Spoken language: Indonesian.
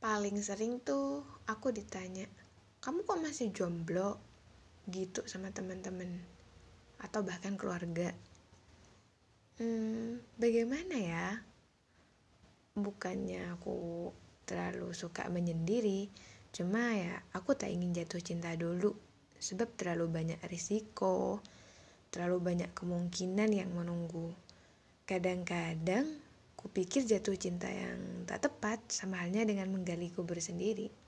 Paling sering tuh aku ditanya, kamu kok masih jomblo? Gitu sama teman-teman atau bahkan keluarga. Hmm, bagaimana ya? Bukannya aku terlalu suka menyendiri, cuma ya aku tak ingin jatuh cinta dulu sebab terlalu banyak risiko, terlalu banyak kemungkinan yang menunggu. Kadang-kadang kupikir jatuh cinta yang tak tepat sama halnya dengan menggali kubur sendiri.